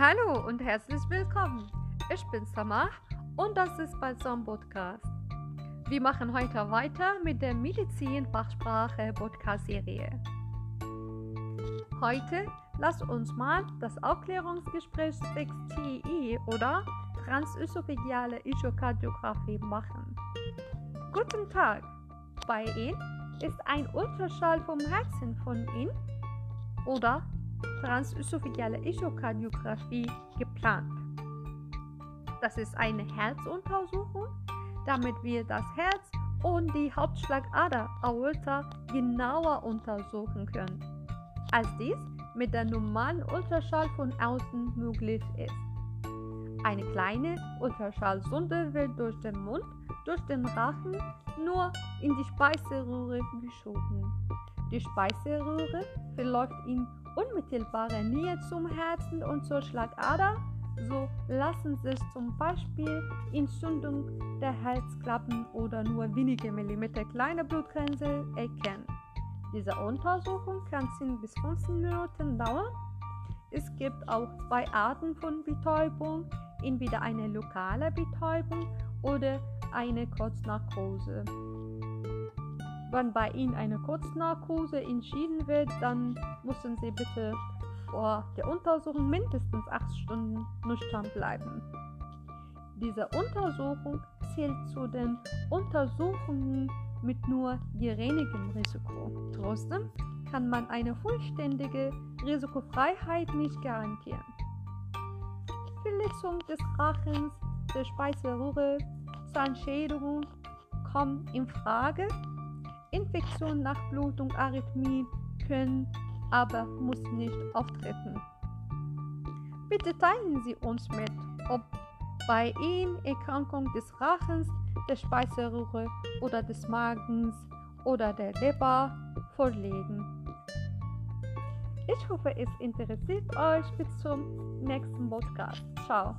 Hallo und herzlich willkommen. Ich bin Samah und das ist Balsam Podcast. Wir machen heute weiter mit der Medizin-Fachsprache Podcast-Serie. Heute lasst uns mal das Aufklärungsgespräch 6TI oder transösophageale Ischokardiographie machen. Guten Tag! Bei Ihnen ist ein Ultraschall vom Herzen von Ihnen oder transösophageale Echokardiographie geplant. Das ist eine Herzuntersuchung, damit wir das Herz und die Hauptschlagader Aorta genauer untersuchen können, als dies mit der normalen Ultraschall von außen möglich ist. Eine kleine Ultraschallsonde wird durch den Mund, durch den Rachen nur in die Speiseröhre geschoben. Die Speiseröhre verläuft in unmittelbarer Nähe zum Herzen und zur Schlagader, so lassen sich zum Beispiel Entzündung der Herzklappen oder nur wenige Millimeter kleine Blutgrenze erkennen. Diese Untersuchung kann 10 bis 15 Minuten dauern. Es gibt auch zwei Arten von Betäubung, entweder eine lokale Betäubung oder eine Kurznarkose. Wenn bei Ihnen eine Kurznarkose entschieden wird, dann müssen Sie bitte vor der Untersuchung mindestens 8 Stunden nüchtern bleiben. Diese Untersuchung zählt zu den Untersuchungen mit nur geringem Risiko. Trotzdem kann man eine vollständige Risikofreiheit nicht garantieren. Verletzung des Rachens, der Speiseröhre, Zahnschädigung kommen in Frage Infektion nach Blutung, Arrhythmien können aber muss nicht auftreten. Bitte teilen Sie uns mit, ob bei Ihnen Erkrankung des Rachens, der Speiseröhre oder des Magens oder der Leber vorliegen. Ich hoffe, es interessiert euch. Bis zum nächsten Podcast. Ciao.